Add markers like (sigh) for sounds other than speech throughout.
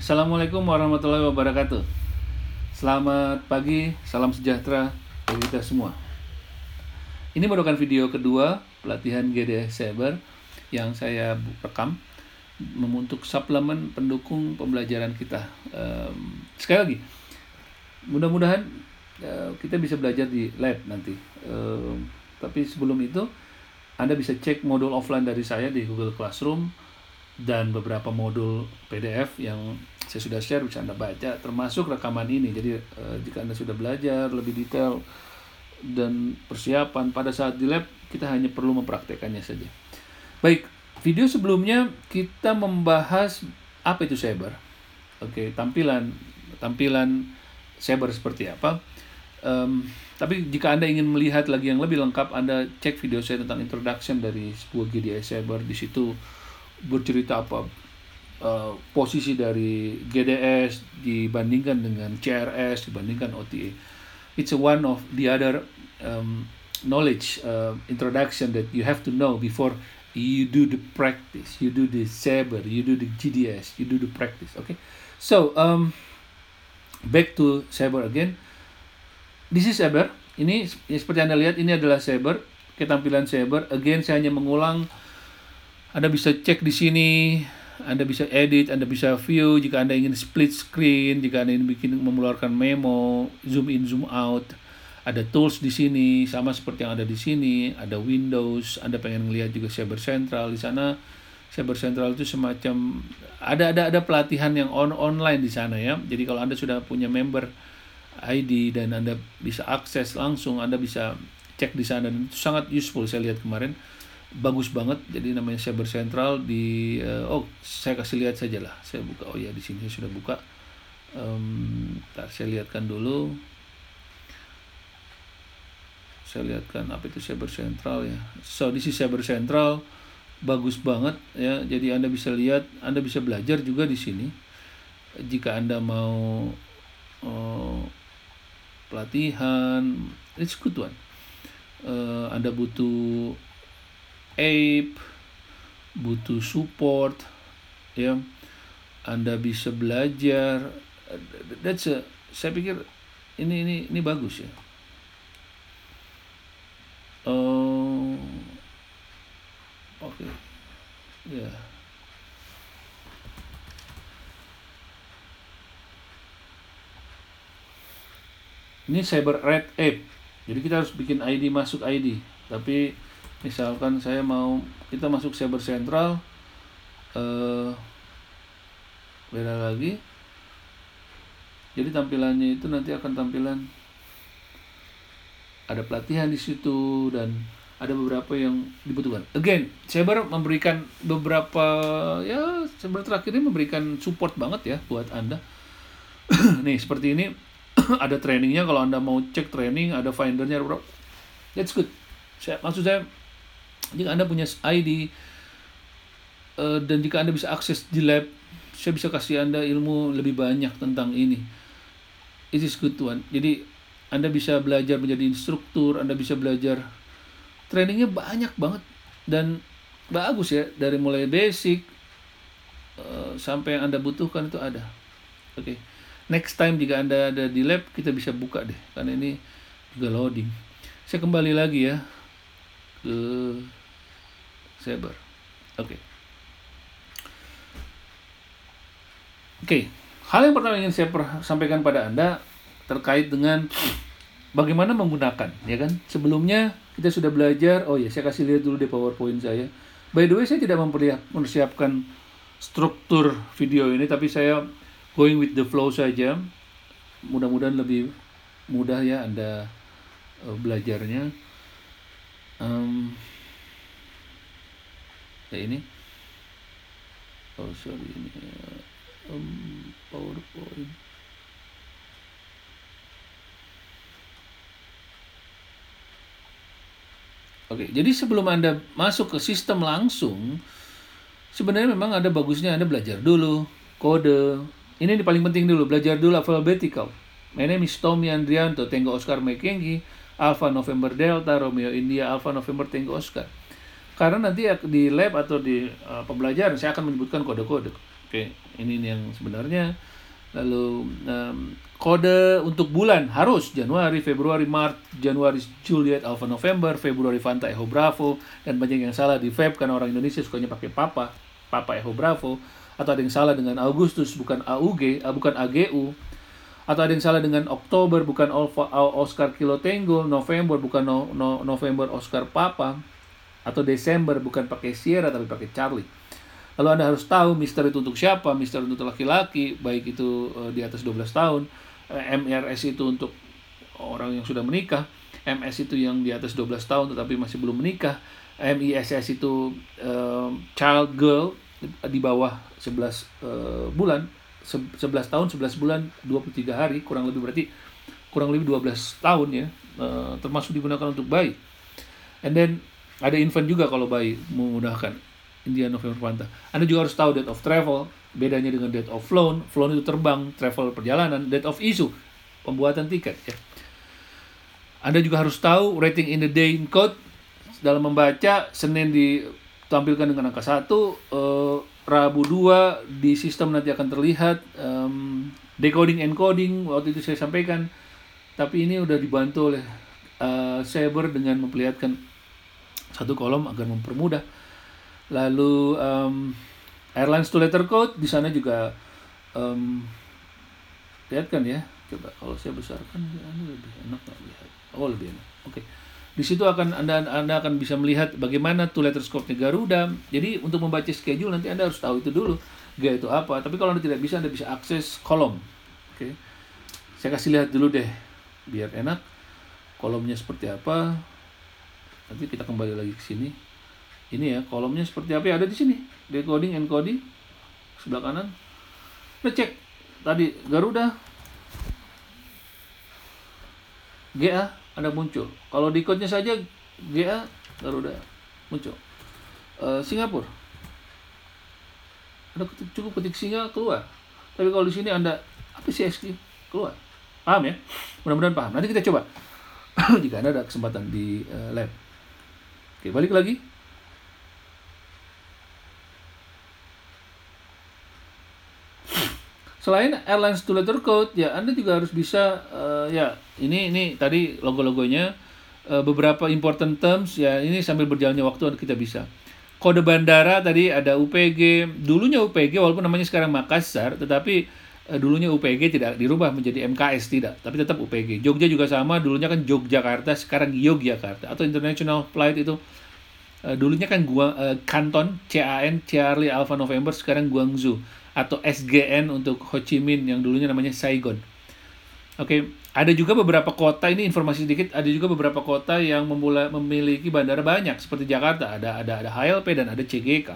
Assalamualaikum warahmatullahi wabarakatuh. Selamat pagi, salam sejahtera bagi kita semua. Ini merupakan video kedua pelatihan GDS Cyber yang saya rekam untuk suplemen pendukung pembelajaran kita. Sekali lagi, mudah-mudahan uh, kita bisa belajar di lab nanti. Tapi sebelum itu, Anda bisa cek modul offline dari saya di Google Classroom dan beberapa modul PDF yang saya sudah share bisa Anda baca termasuk rekaman ini. Jadi eh, jika Anda sudah belajar lebih detail dan persiapan pada saat di lab kita hanya perlu mempraktekannya saja. Baik, video sebelumnya kita membahas apa itu cyber. Oke, tampilan tampilan cyber seperti apa. Um, tapi jika Anda ingin melihat lagi yang lebih lengkap, Anda cek video saya tentang introduction dari sebuah GDI Cyber. Di situ bercerita apa uh, posisi dari GDS dibandingkan dengan CRS dibandingkan OTA. It's one of the other um, knowledge uh, introduction that you have to know before you do the practice, you do the saber, you do the GDS, you do the practice. Okay, so um, back to saber again. This is saber. Ini seperti anda lihat ini adalah saber. Ketampilan saber. Again saya hanya mengulang anda bisa cek di sini, Anda bisa edit, Anda bisa view jika Anda ingin split screen, jika Anda ingin bikin mengeluarkan memo, zoom in, zoom out. Ada tools di sini sama seperti yang ada di sini, ada Windows, Anda pengen melihat juga Cyber Central di sana. Cyber Central itu semacam ada ada ada pelatihan yang on online di sana ya. Jadi kalau Anda sudah punya member ID dan Anda bisa akses langsung, Anda bisa cek di sana dan itu sangat useful saya lihat kemarin bagus banget. Jadi namanya Cyber Central di uh, oh saya kasih lihat saja lah. Saya buka. Oh ya di sini sudah buka. Um, tar saya lihatkan dulu. Saya lihatkan apa itu Cyber Central ya. So this is Cyber Central bagus banget ya. Jadi anda bisa lihat anda bisa belajar juga di sini. Jika anda mau uh, pelatihan it's good one. Uh, anda butuh ape butuh support ya. Anda bisa belajar. That's a, saya pikir ini ini ini bagus ya. Oh oke. Okay. ya. Yeah. ini cyber red ape. Jadi kita harus bikin ID masuk ID tapi misalkan saya mau kita masuk cyber central eh, beda lagi jadi tampilannya itu nanti akan tampilan ada pelatihan di situ dan ada beberapa yang dibutuhkan. Again, Cyber memberikan beberapa ya Cyber terakhir ini memberikan support banget ya buat Anda. (clears throat) Nih, seperti ini (clears throat) ada trainingnya kalau Anda mau cek training, ada findernya, that's good. Saya, maksud saya jika Anda punya ID uh, dan jika Anda bisa akses di lab, saya bisa kasih Anda ilmu lebih banyak tentang ini. It is good one. Jadi Anda bisa belajar menjadi instruktur, Anda bisa belajar trainingnya banyak banget dan bagus ya dari mulai basic uh, sampai yang Anda butuhkan itu ada. Oke. Okay. Next time jika Anda ada di lab kita bisa buka deh karena ini juga loading. Saya kembali lagi ya ke Saber. Oke. Okay. Oke, okay. hal yang pertama ingin saya sampaikan pada Anda terkait dengan bagaimana menggunakan, ya kan? Sebelumnya kita sudah belajar, oh ya, saya kasih lihat dulu di PowerPoint saya. By the way, saya tidak mempersiapkan struktur video ini, tapi saya going with the flow saja. Mudah-mudahan lebih mudah ya Anda uh, belajarnya. Ya ini oh sorry ini um, powerpoint Oke, jadi sebelum Anda masuk ke sistem langsung, sebenarnya memang ada bagusnya Anda belajar dulu kode. Ini yang paling penting dulu, belajar dulu alphabetical. My name is Tommy Andrianto, Tango Oscar Mekengi, Alpha November Delta, Romeo India, Alpha November Tango Oscar. Karena nanti di lab atau di uh, pembelajaran saya akan menyebutkan kode-kode. Oke, ini yang sebenarnya. Lalu um, kode untuk bulan harus. Januari, Februari, Maret, Januari, Juliet, Alpha, November, Februari, Fanta, Echo, Bravo, dan banyak yang salah di Feb karena orang Indonesia sukanya pakai Papa, Papa, Echo, Bravo, atau ada yang salah dengan Agustus bukan AUG, bukan AGU, atau ada yang salah dengan Oktober bukan Alpha, Oscar Kilo Tango, November bukan no, no, November Oscar Papa, atau Desember bukan pakai Sierra tapi pakai Charlie. Lalu Anda harus tahu Mister itu untuk siapa, Mister untuk laki-laki, baik itu uh, di atas 12 tahun, Eh, MRS itu untuk orang yang sudah menikah, MS itu yang di atas 12 tahun tetapi masih belum menikah, MISS itu uh, child girl di bawah 11 uh, eh, bulan, 11 tahun, 11 bulan, 23 hari, kurang lebih berarti kurang lebih 12 tahun ya, termasuk digunakan untuk bayi. And then ada infant juga kalau bayi memudahkan. India November Panta. Anda juga harus tahu date of travel, bedanya dengan date of flown. Flown itu terbang, travel perjalanan, date of issue, pembuatan tiket ya. Anda juga harus tahu rating in the day in code dalam membaca Senin ditampilkan dengan angka 1, eh, Rabu 2 di sistem nanti akan terlihat um, decoding encoding waktu itu saya sampaikan tapi ini udah dibantu oleh uh, Saber dengan memperlihatkan satu kolom agar mempermudah. Lalu um, airlines to letter code di sana juga um, lihat kan ya. Coba kalau saya besarkan ini lebih enak nggak lihat? Oh lebih enak. Oke. Okay. di situ akan anda anda akan bisa melihat bagaimana two letter scope Garuda. Jadi untuk membaca schedule nanti anda harus tahu itu dulu G itu apa. Tapi kalau anda tidak bisa anda bisa akses kolom. Oke. Okay. saya kasih lihat dulu deh biar enak. Kolomnya seperti apa nanti kita kembali lagi ke sini. Ini ya kolomnya seperti apa ya? Ada di sini. Decoding encoding. Sebelah kanan. Kita cek. Tadi Garuda. GA ada muncul. Kalau di code-nya saja GA Garuda. Muncul. Uh, Singapura. Ada cukup ketik singa keluar. Tapi kalau di sini anda apa sih SQ keluar. Paham ya? Mudah-mudahan paham. Nanti kita coba. (coughs) Jika anda ada kesempatan di uh, lab oke balik lagi. Selain airlines to letter code ya Anda juga harus bisa uh, ya ini ini tadi logo-logonya uh, beberapa important terms ya ini sambil berjalannya waktu kita bisa. Kode bandara tadi ada UPG dulunya UPG walaupun namanya sekarang Makassar tetapi dulunya UPG tidak dirubah menjadi MKS tidak tapi tetap UPG Jogja juga sama dulunya kan Yogyakarta sekarang Yogyakarta atau international flight itu uh, dulunya kan gua uh, Canton CAN Charlie Alpha November sekarang Guangzhou atau SGN untuk Ho Chi Minh yang dulunya namanya Saigon. Oke, okay. ada juga beberapa kota ini informasi sedikit, ada juga beberapa kota yang memulai memiliki bandara banyak seperti Jakarta ada ada ada HLP dan ada CGK.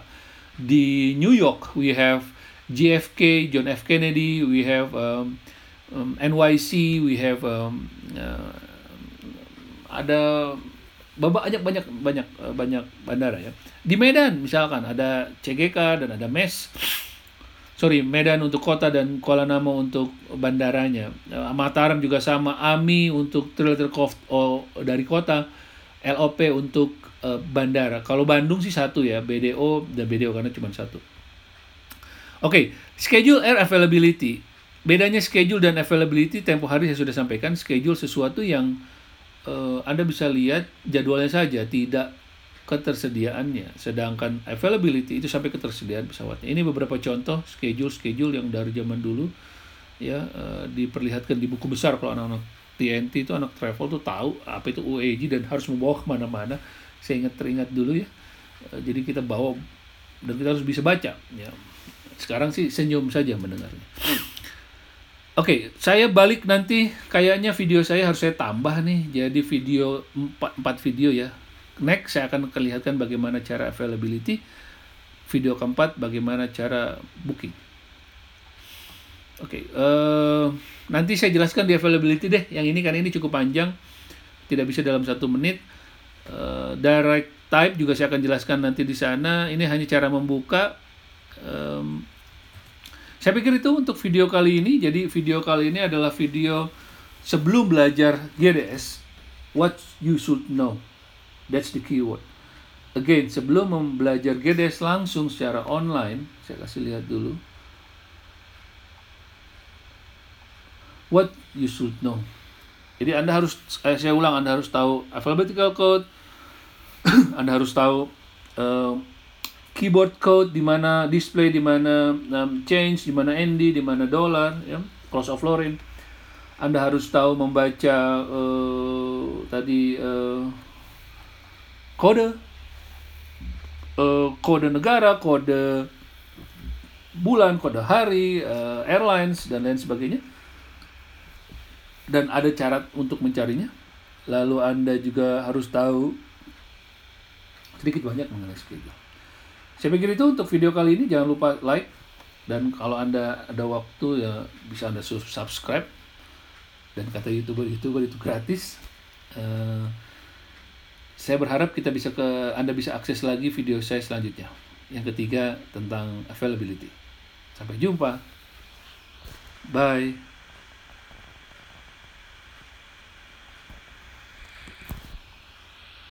Di New York we have JFK, John F Kennedy, we have um, um, NYC, we have um, uh, ada banyak banyak banyak banyak bandara ya. Di Medan misalkan ada CGK dan ada MES sorry Medan untuk kota dan Kuala Namu untuk bandaranya. Uh, Mataram juga sama, AMI untuk trailer oh, dari kota, LOP untuk uh, bandara. Kalau Bandung sih satu ya, BDO dan BDO karena cuma satu. Oke, okay, schedule air availability. Bedanya schedule dan availability tempo hari saya sudah sampaikan. Schedule sesuatu yang uh, Anda bisa lihat jadwalnya saja, tidak ketersediaannya. Sedangkan availability itu sampai ketersediaan pesawatnya. Ini beberapa contoh schedule-schedule yang dari zaman dulu ya uh, diperlihatkan di buku besar kalau anak-anak TNT itu anak travel tuh tahu apa itu UAG dan harus membawa ke mana-mana. Saya ingat teringat dulu ya. Uh, jadi kita bawa dan kita harus bisa baca. Ya. Sekarang sih senyum saja mendengarnya. Oke, okay, saya balik nanti kayaknya video saya harus saya tambah nih. Jadi video 4, 4 video ya Next, saya akan kelihatan bagaimana cara availability. Video keempat, bagaimana cara booking. Oke, okay, uh, eh, nanti saya jelaskan di availability deh. Yang ini karena ini cukup panjang, tidak bisa dalam satu menit. Uh, direct type juga saya akan jelaskan nanti di sana. Ini hanya cara membuka um, saya pikir itu untuk video kali ini. Jadi video kali ini adalah video sebelum belajar GDS, what you should know. That's the keyword. Again, sebelum membelajar GDS langsung secara online, saya kasih lihat dulu. What you should know. Jadi Anda harus, eh, saya ulang, Anda harus tahu alphabetical code, (coughs) Anda harus tahu uh, keyboard code di mana display di mana um, change di mana ND di mana dollar ya cross of florin. Anda harus tahu membaca uh, tadi uh, kode. Uh, kode negara kode bulan kode hari uh, airlines dan lain sebagainya. Dan ada cara untuk mencarinya. Lalu anda juga harus tahu sedikit banyak mengenai schedule saya pikir itu untuk video kali ini jangan lupa like dan kalau anda ada waktu ya bisa anda subscribe dan kata youtuber youtuber itu gratis. Uh, saya berharap kita bisa ke anda bisa akses lagi video saya selanjutnya. Yang ketiga tentang availability. Sampai jumpa. Bye.